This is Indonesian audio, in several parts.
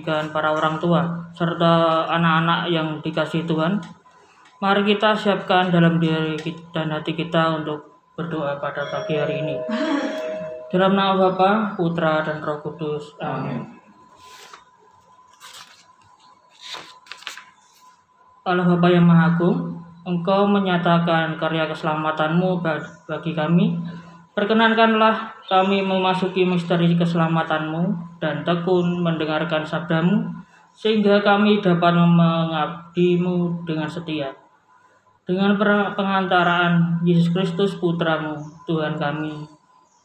dengan para orang tua serta anak-anak yang dikasih Tuhan. Mari kita siapkan dalam diri dan hati kita untuk berdoa pada pagi hari ini. Dalam nama Bapa, Putra, dan Roh Kudus. Amin. Allah Bapa yang Maha Agung, Engkau menyatakan karya keselamatanmu bagi kami. Perkenankanlah kami memasuki misteri keselamatanmu dan tekun mendengarkan sabdamu, sehingga kami dapat mengabdimu dengan setia. Dengan pengantaraan Yesus Kristus Putramu, Tuhan kami,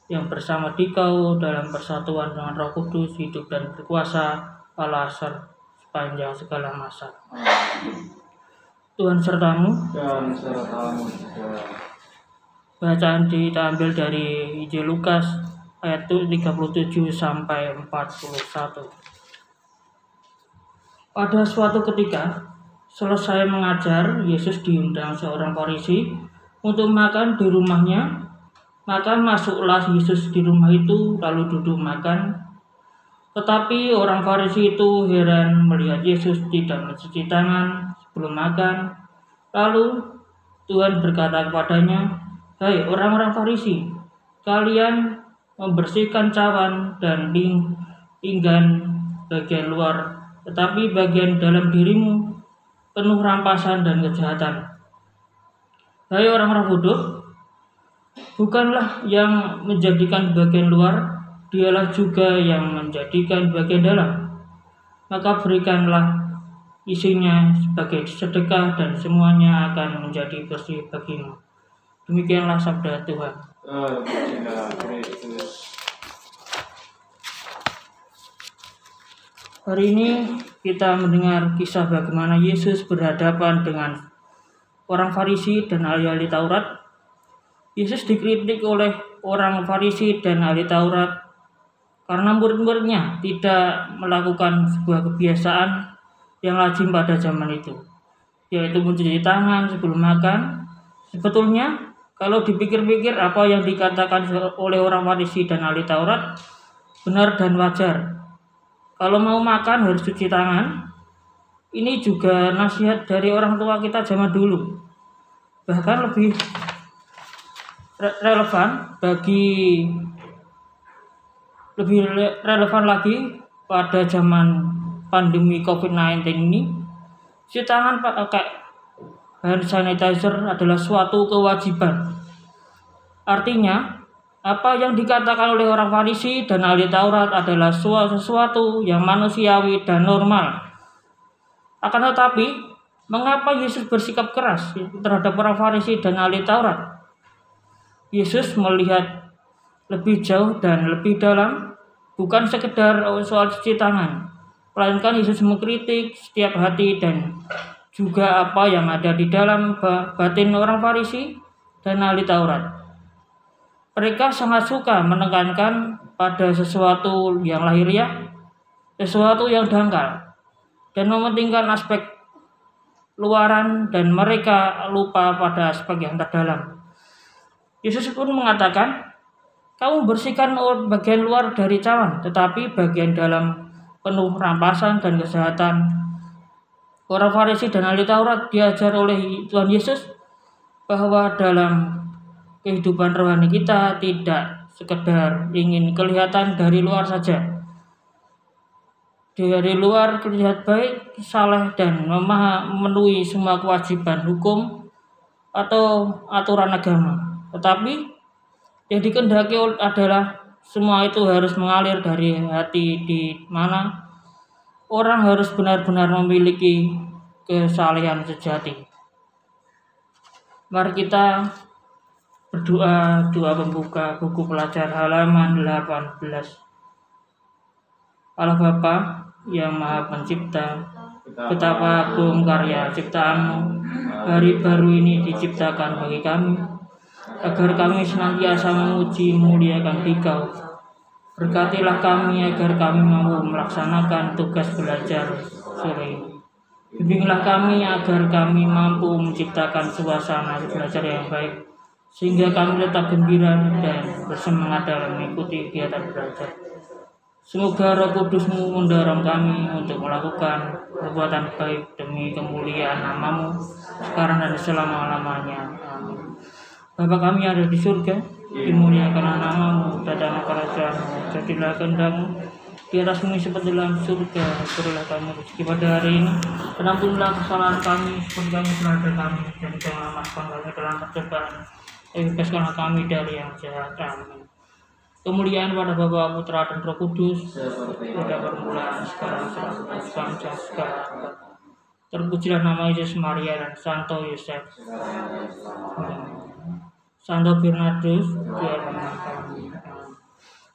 yang bersama dikau dalam persatuan dengan roh kudus, hidup dan berkuasa, Allah sepanjang segala masa. Tuhan sertamu. Dan sertamu Bacaan diambil dari Injil Lukas ayat 37 sampai 41. Pada suatu ketika, selesai mengajar, Yesus diundang seorang Farisi untuk makan di rumahnya. Maka masuklah Yesus di rumah itu lalu duduk makan. Tetapi orang Farisi itu heran melihat Yesus tidak mencuci tangan sebelum makan. Lalu Tuhan berkata kepadanya, Hai orang-orang Farisi, kalian membersihkan cawan dan pinggan bagian luar, tetapi bagian dalam dirimu penuh rampasan dan kejahatan. Hai orang-orang bodoh, bukanlah yang menjadikan bagian luar, dialah juga yang menjadikan bagian dalam. Maka berikanlah isinya sebagai sedekah dan semuanya akan menjadi bersih bagimu. Demikianlah sabda Tuhan. Hari ini kita mendengar kisah bagaimana Yesus berhadapan dengan orang Farisi dan ahli-ahli Taurat. Yesus dikritik oleh orang Farisi dan ahli Taurat karena murid-muridnya tidak melakukan sebuah kebiasaan yang lazim pada zaman itu, yaitu mencuci tangan sebelum makan. Sebetulnya, kalau dipikir-pikir apa yang dikatakan oleh orang Farisi dan ahli Taurat benar dan wajar. Kalau mau makan harus cuci tangan. Ini juga nasihat dari orang tua kita zaman dulu. Bahkan lebih relevan bagi lebih relevan lagi pada zaman pandemi COVID-19 ini, cuci tangan pakai hand sanitizer adalah suatu kewajiban. Artinya, apa yang dikatakan oleh orang Farisi dan ahli Taurat adalah sesuatu yang manusiawi dan normal. Akan tetapi, mengapa Yesus bersikap keras terhadap orang Farisi dan ahli Taurat? Yesus melihat lebih jauh dan lebih dalam, bukan sekedar soal cuci tangan, melainkan Yesus mengkritik setiap hati dan juga apa yang ada di dalam batin orang Farisi dan ahli Taurat. Mereka sangat suka menekankan pada sesuatu yang lahiriah, sesuatu yang dangkal, dan mementingkan aspek luaran dan mereka lupa pada aspek yang terdalam. Yesus pun mengatakan, kamu bersihkan bagian luar dari cawan, tetapi bagian dalam penuh rampasan dan kesehatan. Orang Farisi dan ahli Taurat diajar oleh Tuhan Yesus bahwa dalam kehidupan rohani kita tidak sekedar ingin kelihatan dari luar saja. Dari luar terlihat baik, saleh dan memenuhi semua kewajiban hukum atau aturan agama. Tetapi yang dikendaki adalah semua itu harus mengalir dari hati di mana orang harus benar-benar memiliki kesalehan sejati. Mari kita berdoa doa pembuka buku pelajar halaman 18. Allah Bapa yang Maha Pencipta, betapa agung karya ciptaanmu hari baru ini diciptakan bagi kami agar kami senantiasa memuji muliakan Dikau. Berkatilah kami agar kami mampu melaksanakan tugas belajar sore ini. Bimbinglah kami agar kami mampu menciptakan suasana belajar yang baik sehingga kami tetap gembira dan bersemangat dalam mengikuti kegiatan belajar. Semoga roh kudusmu mendorong kami untuk melakukan perbuatan baik demi kemuliaan namamu sekarang dan selama-lamanya. Amin. Bapa kami yang ada di surga, dimuliakan namamu, datang kerajaanmu, jadilah kehendakmu bumi seperti dalam surga, berilah kami rezeki pada hari ini, dan ampunilah kesalahan kami seperti kami telah kami, dan jangan masukkan kami dalam percobaan, tapi bebaskanlah kami dari yang jahat. Amin. Kemuliaan pada Bapa, Putra, dan Roh Kudus, pada permulaan, sekarang, selalu, sepanjang sekarang. Terpujilah nama Yesus Maria dan Santo Yosef. Santo Bernardus, biar kami.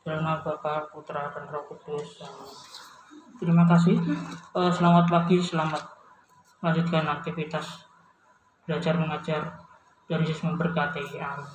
Dalam Bapa, Putra, dan Roh Kudus. Terima kasih. Uh, selamat pagi, selamat lanjutkan aktivitas belajar mengajar dan Yesus memberkati. Amin.